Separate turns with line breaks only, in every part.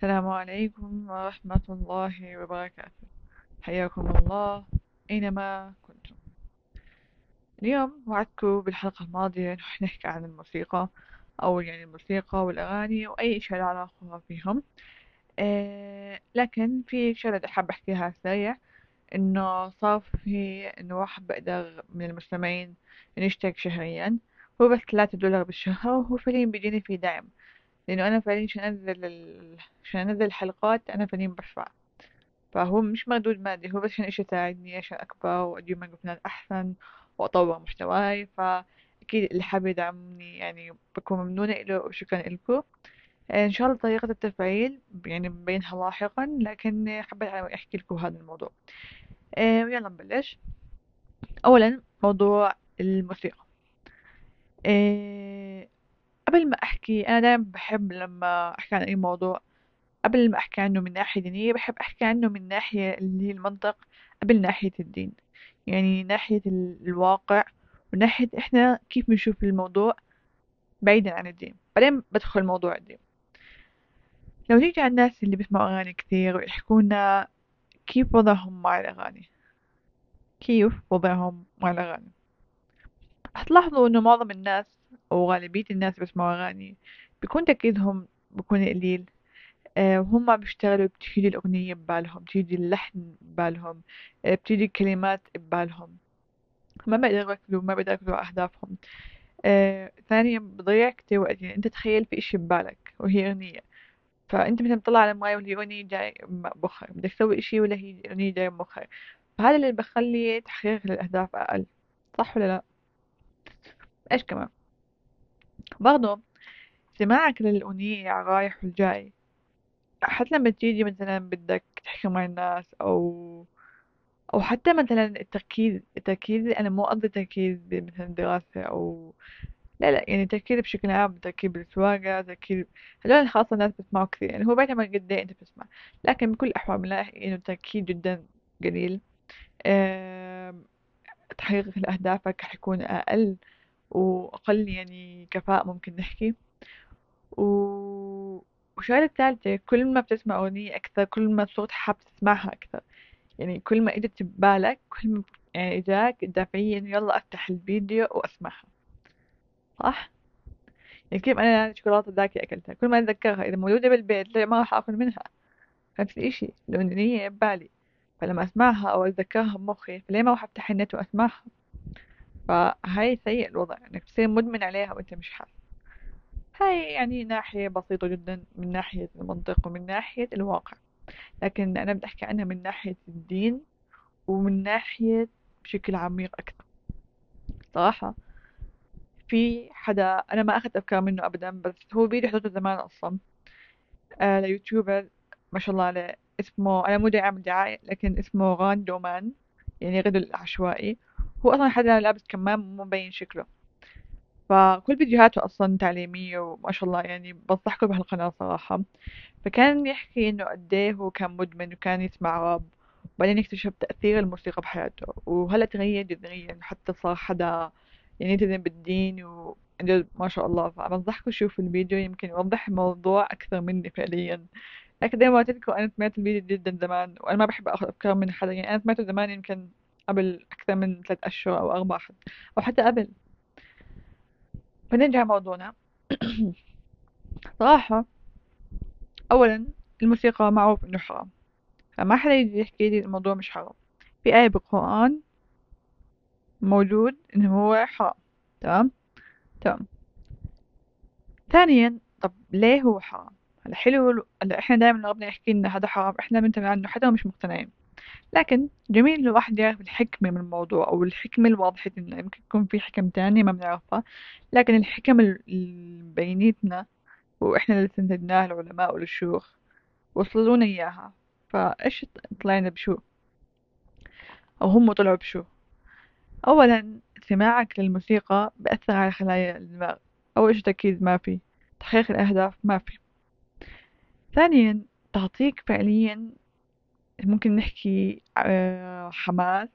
السلام عليكم ورحمة الله وبركاته. حياكم الله أينما كنتم. اليوم وعدتكم بالحلقة الماضية نح نحكي عن الموسيقى أو يعني الموسيقى والأغاني وأي شيء له علاقة فيهم. أه لكن في شغلة حاب أحكيها سريع إنه صار في إنه واحد بقدر من المستمعين يشترك شهريا. هو بس ثلاثة دولار بالشهر وهو فعليا بيجيني في دعم. لأنه أنا فعليا عشان أنزل ال... عشان أنزل الحلقات أنا فعليا بدفع فهو مش مردود مادي هو بس عشان إشي يساعدني عشان أكبر وأجيب مايكروفونات أحسن وأطور محتواي. فأكيد اللي حابب يدعمني يعني بكون ممنونة إله وشكرا إلكم إن شاء الله طريقة التفعيل يعني ببينها لاحقا لكن حبيت أحكي لكم هذا الموضوع. ويلا نبلش. أولا موضوع الموسيقى. إيه قبل ما أحكي أنا دايما بحب لما أحكي عن أي موضوع قبل ما أحكي عنه من ناحية دينية بحب أحكي عنه من ناحية اللي هي المنطق قبل ناحية الدين. يعني ناحية الواقع وناحية إحنا كيف بنشوف الموضوع بعيدا عن الدين. بعدين بدخل موضوع الدين. لو نيجي على الناس اللي بيسمعوا أغاني كثير ويحكونا كيف وضعهم مع الأغاني. كيف وضعهم مع الأغاني. هتلاحظوا إنه معظم الناس أو غالبية الناس بيسمعوا أغاني بيكون تركيزهم بيكون قليل. آه، بيشتغلوا بتيجي الأغنية ببالهم بتيجي اللحن ببالهم آه، بتيجي الكلمات ببالهم. ما بيقدروا يركزوا ما بيقدروا يركزوا على أهدافهم. آه، ثانيا بضيع كتير وقت. يعني أنت تخيل في إشي ببالك وهي أغنية فأنت مثلا بتطلع على المراية والهي أغنية جاي بمخك بدك تسوي إشي ولا هي أغنية جاي بمخك فهذا اللي بخلي تحقيق الأهداف أقل صح ولا لا؟ إيش كمان؟ برضو سماعك للأغنية الرايح والجاي حتى لما تيجي مثلا بدك تحكي مع الناس أو أو حتى مثلا التركيز التركيز أنا مو قصدي تركيز مثلا دراسة أو لا لا يعني تركيز بشكل عام تركيز بالسواقة تركيز هذول خاصة الناس بتسمعوا كثير يعني هو بيعتمد قد إيه أنت بتسمع. لكن بكل الأحوال بنلاقي إنه التركيز جدا قليل. تحقيق لأهدافك رح يكون أقل. وأقل يعني كفاءة ممكن نحكي. و... وشغلة ثالثة كل ما بتسمع أغنية أكثر كل ما صوت حاب تسمعها أكثر. يعني كل ما إجت ببالك كل ما يعني إجاك الدافعية إنه يلا أفتح الفيديو وأسمعها. صح؟ يعني كيف أنا شوكولاتة ذاكي أكلتها؟ كل ما أتذكرها إذا موجودة بالبيت لا ما راح آكل منها. نفس الإشي الأغنية ببالي فلما أسمعها أو أتذكرها بمخي فليه ما راح أفتح النت وأسمعها؟ فهاي سيء الوضع إنك تصير مدمن عليها وأنت مش حاسس. هاي يعني ناحية بسيطة جدا من ناحية المنطق ومن ناحية الواقع. لكن أنا بدي أحكي عنها من ناحية الدين ومن ناحية بشكل عميق أكثر صراحة في حدا أنا ما أخذت أفكار منه أبدا بس هو فيديو حضرته زمان أصلا. آه ليوتيوبر ما شاء الله عليه اسمه أنا مو داعي أعمل دعاية لكن اسمه غان دومان يعني غدو عشوائي هو أصلا حدا لابس كمام مو مبين شكله. فكل فيديوهاته أصلا تعليمية وما شاء الله يعني بنصحكم بهالقناة صراحة. فكان يحكي إنه قديه هو كان مدمن وكان يسمع راب وبعدين اكتشف تأثير الموسيقى بحياته. وهلأ تغير جذريا حتى صار حدا يعني يلتزم بالدين و ما شاء الله. فبنصحكم تشوفوا الفيديو يمكن يوضح الموضوع أكثر مني فعليا. لكن زي ما قلت لكم أنا سمعت الفيديو جدا زمان وأنا ما بحب أخذ أفكار من حدا. يعني أنا سمعته زمان يمكن قبل أكثر من ثلاث أشهر أو أربع أو حتى قبل. فنرجع موضوعنا. صراحة أولا الموسيقى معروف إنه حرام. فما حدا يجي يحكي لي الموضوع مش حرام. في آية بالقرآن موجود إنه هو حرام. تمام؟ تمام. ثانيا طب ليه هو حرام؟ هلا حلو هلا إحنا دائما ربنا يحكي لنا هذا حرام. إحنا بنتبع عنه حتى مش مقتنعين. لكن جميل الواحد يعرف الحكمة من الموضوع أو الحكمة الواضحة إنه يمكن يكون في حكم تانية ما بنعرفها. لكن الحكم اللي بينيتنا وإحنا اللي استنتجناها العلماء والشيوخ وصلونا إياها. فإيش طلعنا بشو؟ أو هم طلعوا بشو؟ أولا سماعك للموسيقى بأثر على خلايا الدماغ أول شي تركيز ما في؟ تحقيق الأهداف ما في. ثانيا تعطيك فعليا ممكن نحكي آه، حماس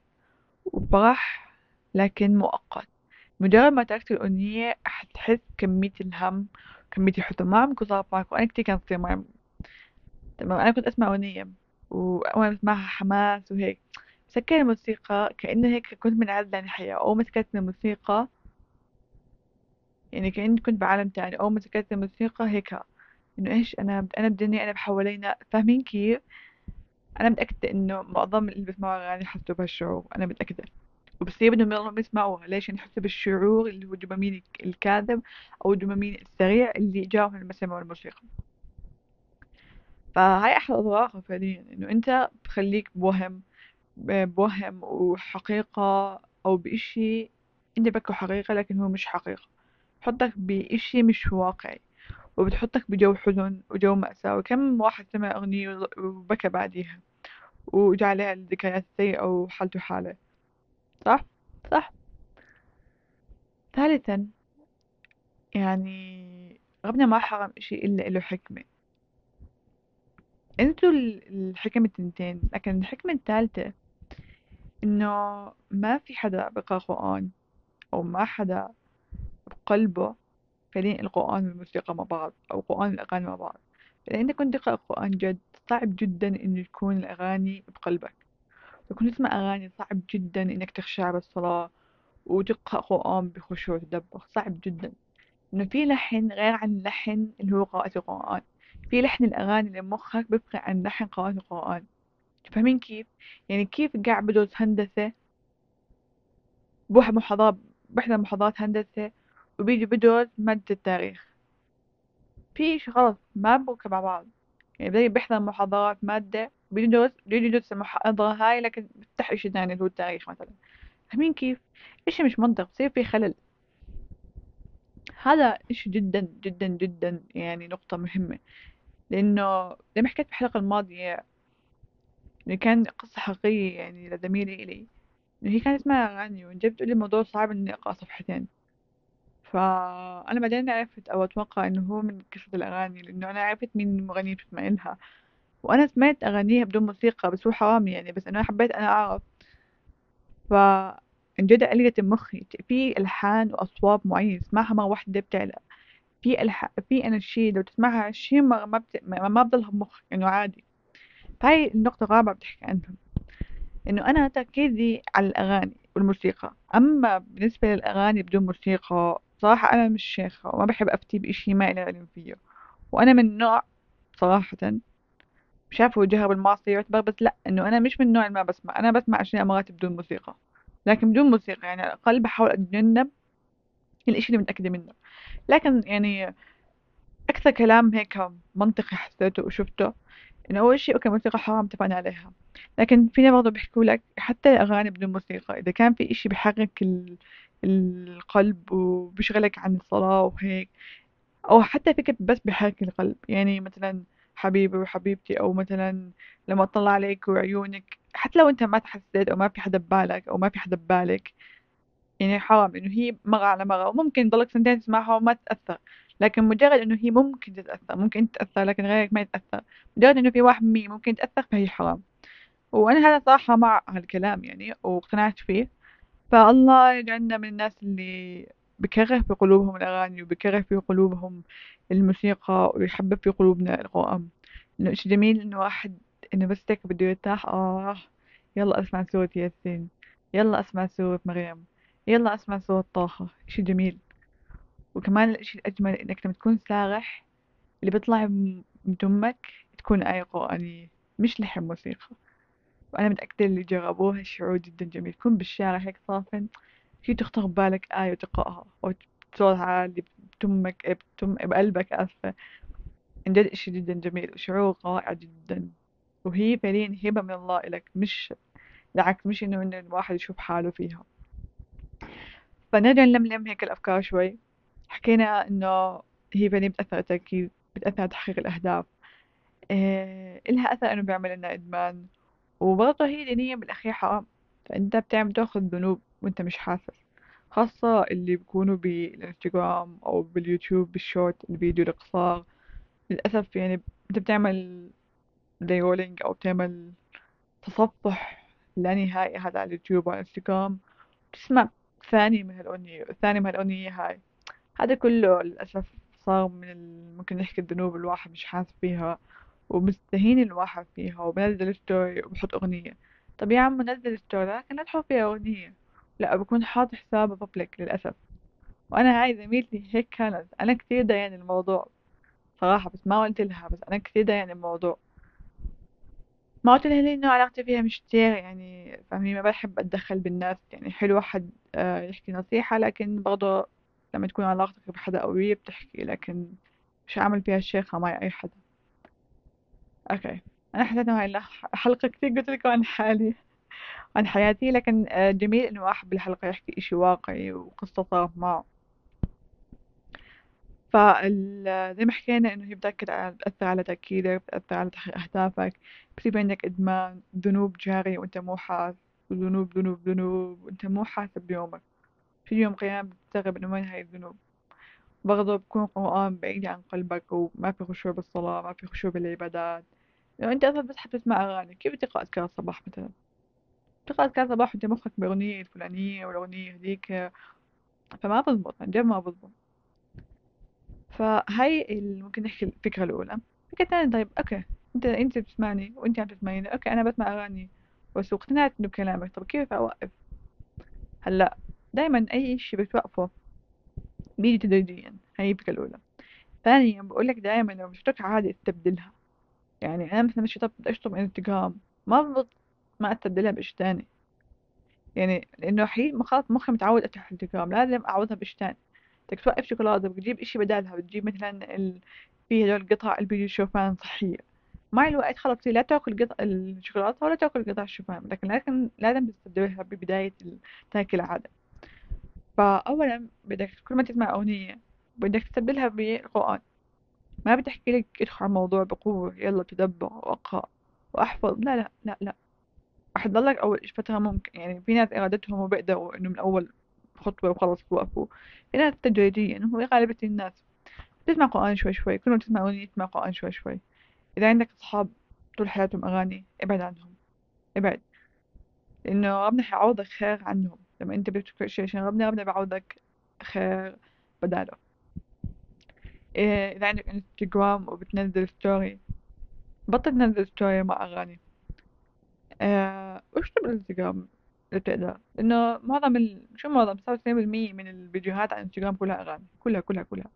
وفرح لكن مؤقت. مجرد ما تركت الأغنية حتحس كمية الهم كمية الحزن. ما عم صار معك وأنا كتير كانت تصير معي. تمام أنا كنت أسمع أغنية وأول ما أسمعها حماس وهيك. سكر الموسيقى كأنه هيك كنت منعزلة عن الحياة أو ما سكرت الموسيقى يعني كأني كنت بعالم تاني. أول ما سكرت الموسيقى هيك إنه إيش أنا أنا بدنيا أنا بحوالينا فاهمين كيف؟ أنا متأكدة إنه معظم اللي بيسمعوا أغاني حسوا بهالشعور أنا متأكدة. وبصير بدهم يضلوا يسمعوها ليش؟ يعني يحسوا بالشعور اللي هو الدوبامين الكاذب أو الدوبامين السريع اللي جاهم لما سمعوا الموسيقى. فهاي أحد أضرارها فعليا إنه أنت بخليك بوهم بوهم وحقيقة أو بإشي أنت بكره حقيقة لكن هو مش حقيقة. بحطك بإشي مش واقعي وبتحطك بجو حزن وجو مأساة. وكم واحد سمع أغنية وبكى بعديها. وجا عليها الذكريات السيئة وحالته حالة. صح؟ صح. ثالثا يعني ربنا ما حرم إشي إلا إله حكمة. أنتوا الحكم التنتين لكن الحكمة الثالثة إنه ما في حدا بقرأ قرآن أو ما حدا بقلبه فعليا القرآن والموسيقى مع بعض أو القرآن والأغاني مع بعض. فإذا أنت كنت تقرأ قرآن جد صعب جدا إنه تكون الأغاني بقلبك. كنت تسمع أغاني صعب جدا إنك تخشع بالصلاة وتقرأ قرآن بخشوع وتدبر صعب جدا. إنه في لحن غير عن اللحن اللي هو قراءة القرآن. في لحن الأغاني اللي مخك بيفرق عن لحن قراءة القرآن. تفهمين كيف؟ يعني كيف قاعد بدرس هندسة؟ بروح محاضرة بحضر محاضرات هندسة وبيجي بدرس مادة التاريخ. في غلط ما بركب مع بعض. يعني بدي بيحضر محاضرات مادة بيدرس بيجي يدرس المحاضرة هاي لكن بفتح إشي ثاني اللي هو التاريخ مثلا. فاهمين كيف؟ إشي مش منطق بصير في خلل. هذا إشي جدا جدا جدا يعني نقطة مهمة. لأنه زي ما حكيت في الحلقة الماضية إنه كان قصة حقيقية يعني لزميلة إلي هي كانت اسمها أغاني وجت بتقولي الموضوع صعب إني أقرأ صفحتين. فأنا بعدين عرفت أو أتوقع إنه هو من كثرة الأغاني لأنه أنا عرفت مين المغنية بتسمع لها. وأنا سمعت أغانيها بدون موسيقى بس هو حرام يعني بس أنا حبيت أنا أعرف. ف جد قلقت مخي. في ألحان وأصوات معينة تسمعها مرة واحدة بتعلق. في ألح... في أناشيد لو تسمعها عشرين مرة ما بت... ما بضلها بمخك إنه عادي. فهاي النقطة الرابعة بتحكي عنها. إنه أنا تركيزي على الأغاني والموسيقى. أما بالنسبة للأغاني بدون موسيقى صراحة أنا مش شيخة وما بحب أفتي بإشي ما إلي علم فيه. وأنا من نوع صراحة عارفة وجهها بالمعصية يعتبر بس لأ إنه أنا مش من اللي ما بسمع. أنا بسمع أشياء مرات بدون موسيقى لكن بدون موسيقى يعني على الأقل بحاول أتجنب الإشي اللي متأكدة منه. لكن يعني أكثر كلام هيك منطقي حسيته وشفته إنه أول شيء أوكي موسيقى حرام اتفقنا عليها. لكن فينا برضه بيحكوا لك حتى الأغاني بدون موسيقى إذا كان في إشي بحرك ال... القلب وبيشغلك عن الصلاة وهيك. أو حتى فكرة بس بحرك القلب. يعني مثلا حبيبي وحبيبتي أو مثلا لما أطلع عليك وعيونك حتى لو أنت ما تحسيت أو ما في حدا ببالك أو ما في حدا ببالك يعني حرام إنه هي مرة على مرة وممكن تضلك سنتين تسمعها وما تتأثر لكن مجرد إنه هي ممكن تتأثر ممكن تتأثر لكن غيرك ما يتأثر. مجرد إنه في واحد مية ممكن يتأثر فهي حرام. وأنا هذا صراحة مع هالكلام يعني واقتنعت فيه. فالله يجعلنا من الناس اللي بكره في قلوبهم الأغاني وبكره في قلوبهم الموسيقى ويحبب في قلوبنا القرآن إنه إشي جميل إنه واحد إنه بس هيك بده يرتاح. آه يلا أسمع سورة ياسين. يلا أسمع سورة مريم. يلا أسمع سورة طه. إشي جميل. وكمان الإشي الأجمل إنك لما تكون سارح اللي بيطلع من تمك تكون آية قرآنية مش لحن موسيقى. وأنا متأكدة اللي جربوها الشعور جدا جميل. تكون بالشارع هيك صافن في تخطر ببالك آية وتقرأها أو بصوت عالي بتمك بتم بقلبك آسفة عن جد إشي جدا جميل وشعور رائع جدا. وهي فعليا هبة من الله إلك مش العكس مش إنه إن الواحد يشوف حاله فيها. فنرجع نلملم هيك الأفكار شوي. حكينا إنه هي فعليا بتأثر التركيز بتأثر على تحقيق الأهداف. إيه إلها أثر إنه بيعمل لنا إدمان. وبرضه هي دينيا بالأخير حرام فأنت بتعمل تاخذ ذنوب وأنت مش حاسس خاصة اللي بيكونوا بالانستغرام أو باليوتيوب بالشورت الفيديو القصار للأسف يعني أنت بتعمل زي scrolling أو بتعمل تصفح لا نهائي هذا على اليوتيوب وعلى الانستغرام تسمع ثاني من هالأغنية ثاني من هالأغنية هاي هذا كله للأسف صار من. ممكن نحكي الذنوب الواحد مش حاسس فيها ومستهين الواحد فيها وبنزل story وبحط أغنية. طب يا عم نزل story لكن لا تحط فيها أغنية. لا بكون حاط حسابه public للأسف. وأنا هاي زميلتي هيك كانت. أنا كتير ضايقني الموضوع. صراحة بس ما قلت لها بس أنا كتير ضايقني الموضوع. ما قلت لها لأنه علاقتي فيها مش كتير يعني فاهمين ما بحب أتدخل بالناس. يعني حلو واحد آه، يحكي نصيحة لكن برضه لما تكون علاقتك بحدا قوية بتحكي لكن مش عامل فيها الشيخة مع أي حدا. أوكي. أنا حسيت إنه هاي الحلقة كتير قلت لكم عن حالي عن حياتي لكن آه، جميل إنه واحد بالحلقة يحكي إشي واقعي وقصة صارت معه فزي ما حكينا إنه هي بتأكد بتأثر على تركيزك بتأثر على تحقيق أهدافك. بصير عندك إدمان ذنوب جارية وأنت مو حاسس وذنوب ذنوب ذنوب وأنت مو حاسب بيومك. في يوم قيام بتستغرب إنه وين هاي الذنوب؟ برضه بكون قرآن بعيد عن قلبك وما في خشوع بالصلاة ما في خشوع بالعبادات. لو أنت أصلا بس حتى تسمع أغاني كيف تقرأ أذكار الصباح مثلا؟ تقرأ أذكار الصباح وأنت مخك بأغنية الفلانية والأغنية هذيك فما بزبط عن جد ما بزبط. فهاي ممكن نحكي الفكرة الأولى. الفكرة الثانية طيب okay أنت أنت بتسمعني وأنت عم تسمعيني okay أنا بسمع أغاني بس واقتنعت إنه بكلامك طب كيف أوقف؟ هلأ دايما أي إشي بتوقفه بيجي تدريجيا هاي الفكرة الأولى. ثانيا بقولك دايما لو مش عادي استبدلها يعني أنا مثلا مش طب بدي أشطب انستغرام ما بضبط ما استبدلها بإشي تاني. يعني لأنه حين خلاص مخي متعود أفتح انستغرام لازم أعوضها بإشي تاني. بدك توقف شوكولاتة بتجيب إشي بدالها بتجيب مثلا ال... في هدول القطع اللي بيجي شوفان صحية. مع الوقت خلص لا تأكل قطع الشوكولاتة ولا تأكل قطع الشوفان لكن لكن لازم تستبدلها ببداية تاكل العادة. فأولا بدك كل ما تسمع أغنية بدك تستبدلها بالقرآن. ما بتحكي لك ادخل على الموضوع بقوة يلا تدبر وأقرأ وأحفظ. لا لا لا لا. راح تضلك أول فترة ممكن. يعني في ناس إرادتهم وبيقدروا إنه من أول خطوة وخلص توقفوا في ناس تدريجيا هو غالبية الناس. تسمع قرآن شوي شوي. كل ما تسمع أغنية تسمع قرآن شوي شوي. إذا عندك أصحاب طول حياتهم أغاني ابعد عنهم. ابعد. لأنه ربنا حيعوضك خير عنهم. لما أنت بتفكر شيء عشان ربنا ربنا بيعوضك خير بداله. إذا عندك انستغرام وبتنزل story بطل تنزل story مع أغاني. آه اشطب الانستغرام إذا بتقدر؟ لأنه معظم ال... شو معظم؟ وتسعين بالمية من الفيديوهات على الانستغرام كلها أغاني. كلها كلها كلها.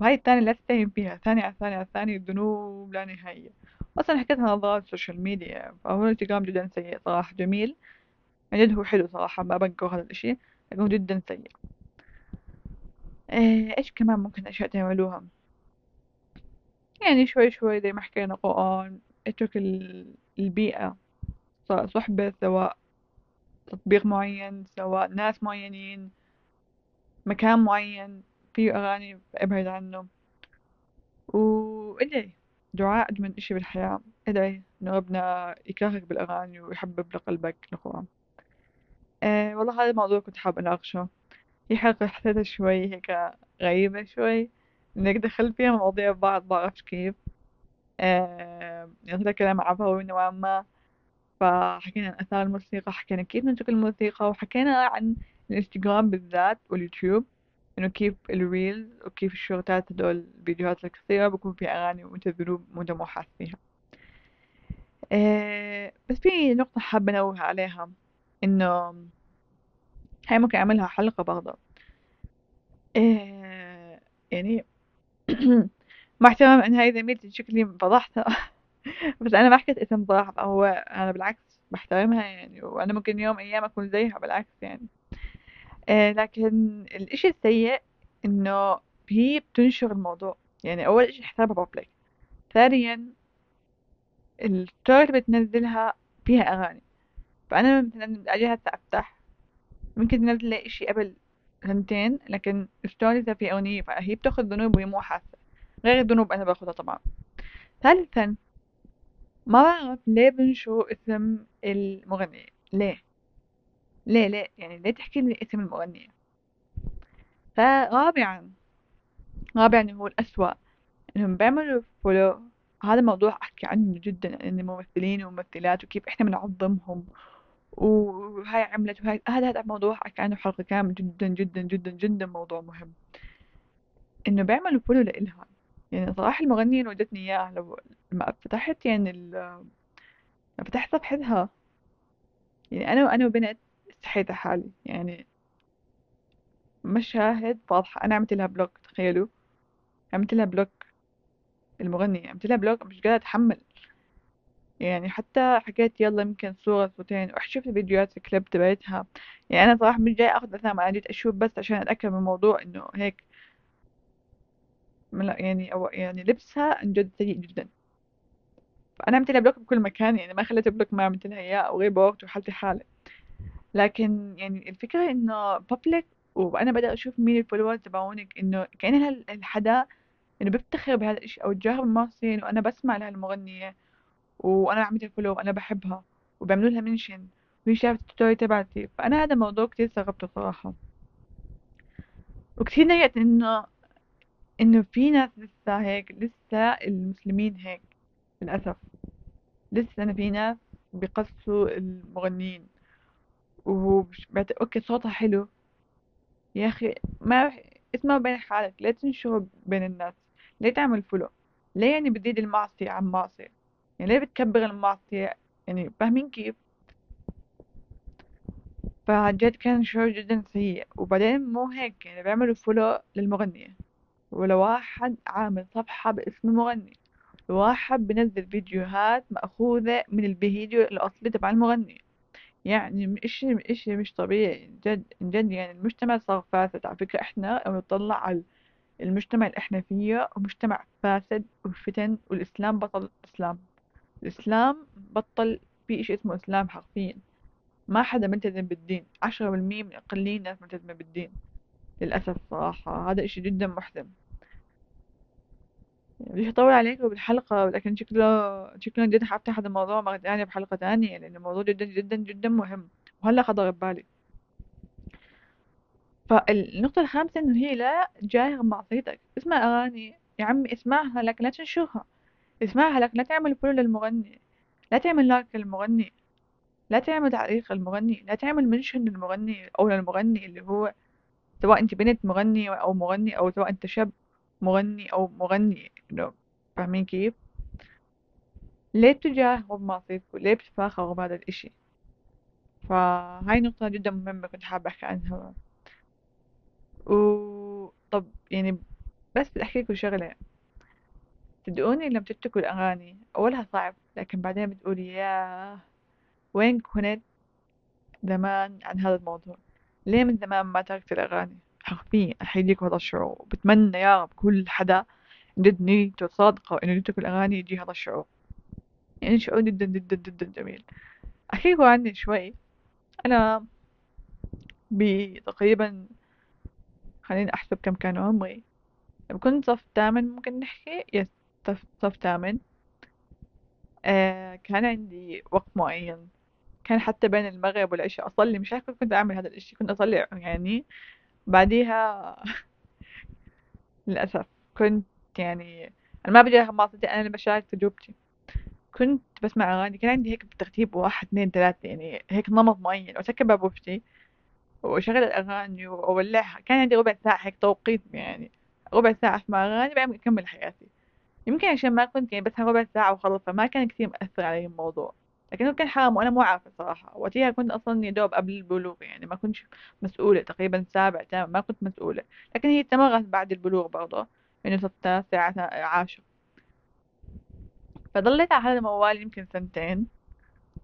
وهاي الثانية لا تتهم فيها. ثانية على ثانية على ثانية ذنوب لا نهائية. أصلا حكيتها نظارات ال social media فهو الانستغرام جدا سيء صراحة جميل. عن جد هو حلو صراحة ما بنكر هذا الإشي لكن جدا سيء. إيه، إيش كمان ممكن أشياء تعملوها؟ يعني شوي شوي زي ما حكينا قرآن أترك البيئة صحبة سواء تطبيق معين سواء ناس معينين مكان معين فيه أغاني أبعد عنه. وادعي دعاء أجمل إشي بالحياة. ادعي إنه ربنا يكرهك بالأغاني ويحبب لقلبك القرآن. أه والله هذا الموضوع كنت حابة أناقشه. هي حلقة حسيتها شوي هيك غريبة شوي. إنك دخلت فيها مواضيع بعض بعرفش كيف. أه يعني كلام عفوي نوعا ما. فحكينا عن آثار الموسيقى حكينا كيف ننتقل الموسيقى وحكينا عن الانستغرام بالذات واليوتيوب إنه كيف ال reels وكيف الشورتات هدول الفيديوهات القصيرة بكون فيها أغاني وأنت ذنوب وأنت مو حاسس فيها إيه بس في نقطة حابة أنوه عليها إنه هاي ممكن أعملها حلقة برضه. إيه يعني مع احترام إن هاي زميلتي شكلي فضحتها بس أنا ما حكيت اسم صراحة هو أنا بالعكس بحترمها يعني وأنا ممكن يوم أيام أكون زيها بالعكس يعني. آه لكن الإشي السيء إنه هي بتنشر الموضوع. يعني أول إشي حسابها بابليك ثانيا الستوري اللي بتنزلها فيها أغاني. فأنا مثلا أجي هسه أفتح ممكن تنزل إشي قبل سنتين لكن ستوريزها في أغنية فهي بتاخذ ذنوب وهي مو حاسة. غير الذنوب أنا باخذها طبعا. ثالثا ما بعرف ليه بنشروا اسم المغنية. ليه؟ ليه ليه؟ يعني ليه تحكي لي اسم المغنية؟ فرابعا رابعا هو الأسوأ. إنهم بيعملوا follow هذا موضوع أحكي عنه جدا ان الممثلين وممثلات وكيف إحنا بنعظمهم. وهاي عملت وهاي هذا هذا موضوع احكي عنه حلقة كامل جدا جدا جدا جدا موضوع مهم. إنه بيعملوا follow لإلها. يعني صراحة المغنية اللي ودتني إياها لو لما فتحت يعني ال... فتحت صفحتها يعني أنا وأنا وبنت استحيت حالي يعني مشاهد واضحة. أنا عملت لها block تخيلوا. عملت لها block المغنية. عملت لها بلوك مش قادرة أتحمل. يعني حتى حكيت يلا يمكن صورة صورتين. شفت فيديوهات الكليب تبعتها. يعني أنا صراحة مش جاي أخذ أسامي أنا جيت أشوف بس عشان أتأكد من الموضوع إنه هيك يعني أو يعني لبسها عن جد سيء جدا. فأنا عملت لها block بكل مكان يعني ما خليت block ما عملت لها إياه أو غير بوقت وحالتي حالة. لكن يعني الفكرة إنه public وأنا بدأت أشوف مين ال followers تبعونك إنه كأنها الحدا إنه بفتخر بهذا الإشي أو الجاهر بالممثلين وأنا بسمع لها وأنا عملت follow وأنا بحبها وبعملوا لها mention وهي شافت ال story تبعتي فأنا هذا الموضوع كتير استغربته صراحة. وكتير نيت إنه إنه في ناس لسه هيك لسه المسلمين هيك للأسف. لسه أنا في ناس بيقصوا المغنيين. وبعت... okay صوتها حلو. يا أخي اسمعه بين حالك لا تنشره بين الناس ليه تعمل follow ليه يعني بتزيد المعصية عن معصية يعني ليه بتكبر المعصية يعني فاهمين كيف؟ فجد كان شعور جدا سيء. وبعدين مو هيك يعني بيعملوا فولو للمغنية. ولو واحد عامل صفحة باسم المغني. واحد بنزل فيديوهات مأخوذة من الفيديو الأصلي تبع المغني. يعني إشي إشي مش طبيعي. جد جد يعني المجتمع صار فاسد. على فكرة إحنا لو نطلع على المجتمع اللي إحنا فيه مجتمع فاسد وفتن والإسلام بطل الإسلام. الإسلام بطل في إشي اسمه إسلام حرفيا. ما حدا ملتزم بالدين. عشرة بالمية من أقلين ناس ملتزمة بالدين. للأسف صراحة. هذا إشي جدا محزن. بديش أطول عليكم بالحلقة لكن شكله شكله جد حفتح هذا الموضوع مرة تانية بحلقة تانية لأن الموضوع جدا جدا جدا مهم. وهلأ خطر ببالي. فالنقطة الخامسة إنه هي لا جاهر معصيتك اسمع أغاني. يا عمي اسمعها لكن لا تنشرها. اسمعها لكن لا تعمل follow للمغني لا تعمل like للمغني لا تعمل تعليق للمغني لا تعمل mention للمغني أو للمغني اللي هو سواء أنت بنت مغني أو مغني أو سواء أنت شاب مغني أو مغني فاهمين كيف؟ ليه بتجاهروا بمعصيتكم؟ ليه بتتفاخروا بهذا الإشي؟ فهاي نقطة جدا مهمة كنت حابة أحكي عنها و طب يعني بس بدي أحكي لكم شغلة صدقوني لما تتركوا الأغاني؟ أولها صعب لكن بعدين بتقولي ياه وين كنت زمان عن هذا الموضوع؟ ليه من زمان ما تركت الأغاني؟ حرفيا أحييك هذا الشعور بتمنى يا رب كل حدا جد نيته صادقة إنه يترك الأغاني يجي هذا الشعور. يعني شعور جدا جدا جدا جميل. أحكيكم عني شوي. أنا بتقريبا خليني أحسب كم كان عمري. كنت صف تامن ممكن نحكي يس. صف, صف تامن. آه كان عندي وقت معين. كان حتى بين المغرب والعشاء أصلي. مش عارفة كنت أعمل هذا الإشي. كنت أصلي يعني. بعديها للأسف كنت يعني أنا ما بدي معصيتي أنا اللي بشارك تجربتي. كنت بسمع أغاني. كان عندي هيك بترتيب واحد اثنين ثلاثة يعني هيك نمط معين. وأسكر باب وفتي وأشغل الأغاني وأولعها. كان عندي ربع ساعة هيك توقيت يعني. ربع ساعة أسمع أغاني بعدين أكمل حياتي. يمكن عشان ما كنت يعني بس ربع ساعة وخلص فما كان كثير مأثر علي الموضوع. لكنه كان حرام وأنا مو عارفة صراحة. وقتها كنت أصلا يا دوب قبل البلوغ يعني ما كنتش مسؤولة تقريبا سابع تامن ما كنت مسؤولة. لكن هي استمرت بعد البلوغ برضه يعني صرت تاسع عاشر. فضليت على هذا الموال يمكن سنتين.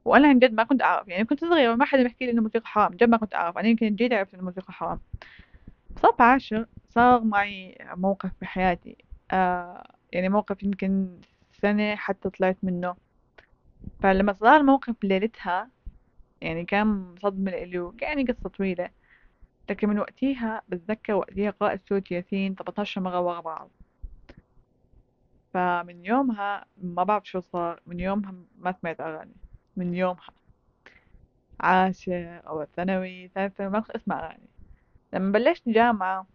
وأنا عن جد ما كنت أعرف يعني كنت صغيرة ما حدا بيحكي لي إنه الموسيقى حرام جد ما كنت أعرف. أنا يمكن جيت عرفت إنه الموسيقى حرام. صف عاشر صار معي موقف بحياتي. آه يعني موقف يمكن سنة حتى طلعت منه. فلما صار الموقف ليلتها يعني كان صدمة لإلي يعني قصة طويلة لكن من وقتها بتذكر وقتها قرأت سورة ياسين 18 مرة ورا بعض. فمن يومها ما بعرف شو صار من يومها ما سمعت أغاني. من يومها. عاشر أو ثانوي ثالثة ما كنت أسمع أغاني. لما بلشت جامعة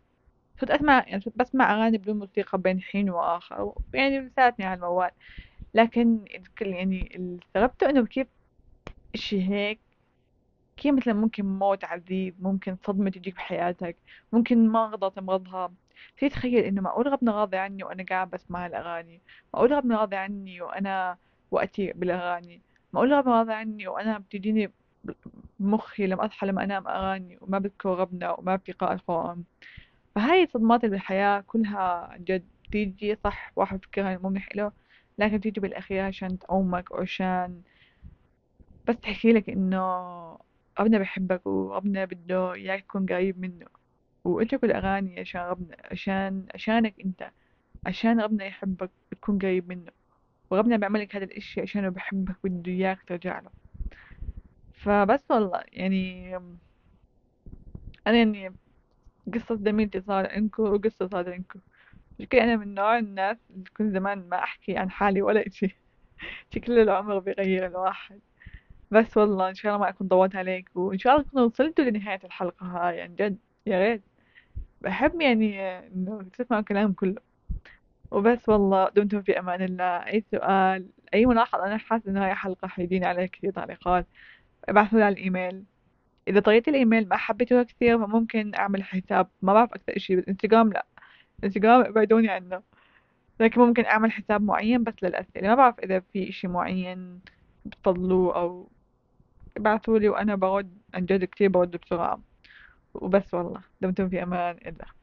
كنت أسمع يعني بسمع أغاني بدون موسيقى بين حين وآخر يعني لساتني على الموال. لكن يعني اللي استغربته إنه كيف إشي هيك؟ كيف مثلا ممكن موت عذيب؟ ممكن صدمة تجيك بحياتك؟ ممكن مرضى تمرضها؟ في تخيل إنه معقول ربنا راضي عني وأنا قاعد بسمع الأغاني معقول ربنا راضي عني وأنا وقتي بالأغاني؟ معقول ربنا راضي عني وأنا بتجيني بمخي لما أصحى لما أنام أغاني وما بذكر ربنا وما في قراءة قرآن فهاي الصدمات اللي بالحياة كلها جد تيجي صح واحد بفكرها مو له لكن تيجي بالأخير عشان تعومك وعشان بس تحكي لك إنه ربنا بيحبك وربنا بده إياك تكون قريب منه. واترك الأغاني عشان ربنا عشان عشانك أنت عشان ربنا يحبك تكون قريب منه. وربنا بيعملك هذا الإشي عشانه بحبك بده إياك ترجع له. فبس والله يعني أنا يعني قصة زميلتي صار عندكم وقصة صار عندكم شكلي أنا من نوع الناس اللي كنت زمان ما أحكي عن حالي ولا إشي. شكل العمر بيغير الواحد. بس والله إن شاء الله ما أكون طولت عليك وإن شاء الله تكونوا وصلتوا لنهاية الحلقة هاي يعني جد. يا ريت. بحب يعني إنه تسمعوا الكلام كله. وبس والله دمتم في أمان الله. أي سؤال أي ملاحظة أنا حاسة إنه هاي حلقة حيجيني عليها كثير تعليقات. أبعثوا على الإيميل. إذا طريقة الإيميل ما حبيتوها كثير فممكن أعمل حساب. ما بعرف أكثر إشي بالإنستغرام لا. الإنستغرام ابعدوني عنه. لكن ممكن أعمل حساب معين بس للأسئلة. ما بعرف إذا في إشي معين بتفضلوه أو ابعثولي وأنا برد عن جد كثير برد بسرعة. وبس والله. دمتم في أمان. الله